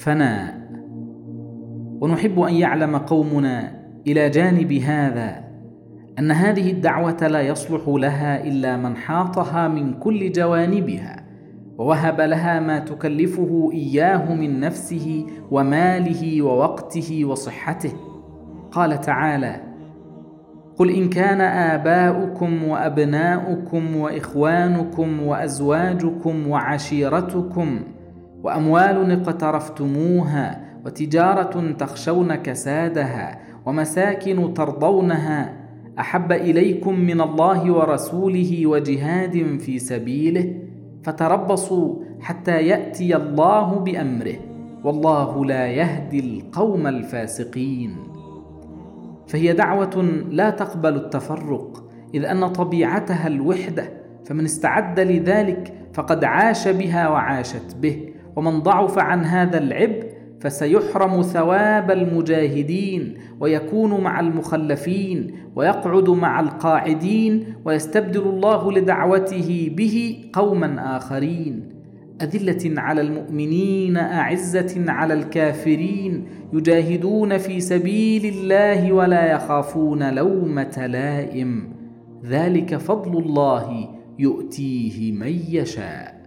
فناء ونحب أن يعلم قومنا إلى جانب هذا أن هذه الدعوة لا يصلح لها إلا من حاطها من كل جوانبها ووهب لها ما تكلفه إياه من نفسه وماله ووقته وصحته. قال تعالى قل إن كان آباؤكم وأبناؤكم وإخوانكم وأزواجكم وعشيرتكم وأموال اقترفتموها وتجارة تخشون كسادها ومساكن ترضونها أحب إليكم من الله ورسوله وجهاد في سبيله فتربصوا حتى يأتي الله بأمره والله لا يهدي القوم الفاسقين. فهي دعوة لا تقبل التفرق إذ أن طبيعتها الوحدة فمن استعد لذلك فقد عاش بها وعاشت به ومن ضعف عن هذا العبء فسيحرم ثواب المجاهدين ويكون مع المخلفين ويقعد مع القاعدين ويستبدل الله لدعوته به قوما آخرين. أذلة على المؤمنين أعزة على الكافرين يجاهدون في سبيل الله ولا يخافون لومة لائم. ذلك فضل الله يؤتيه من يشاء.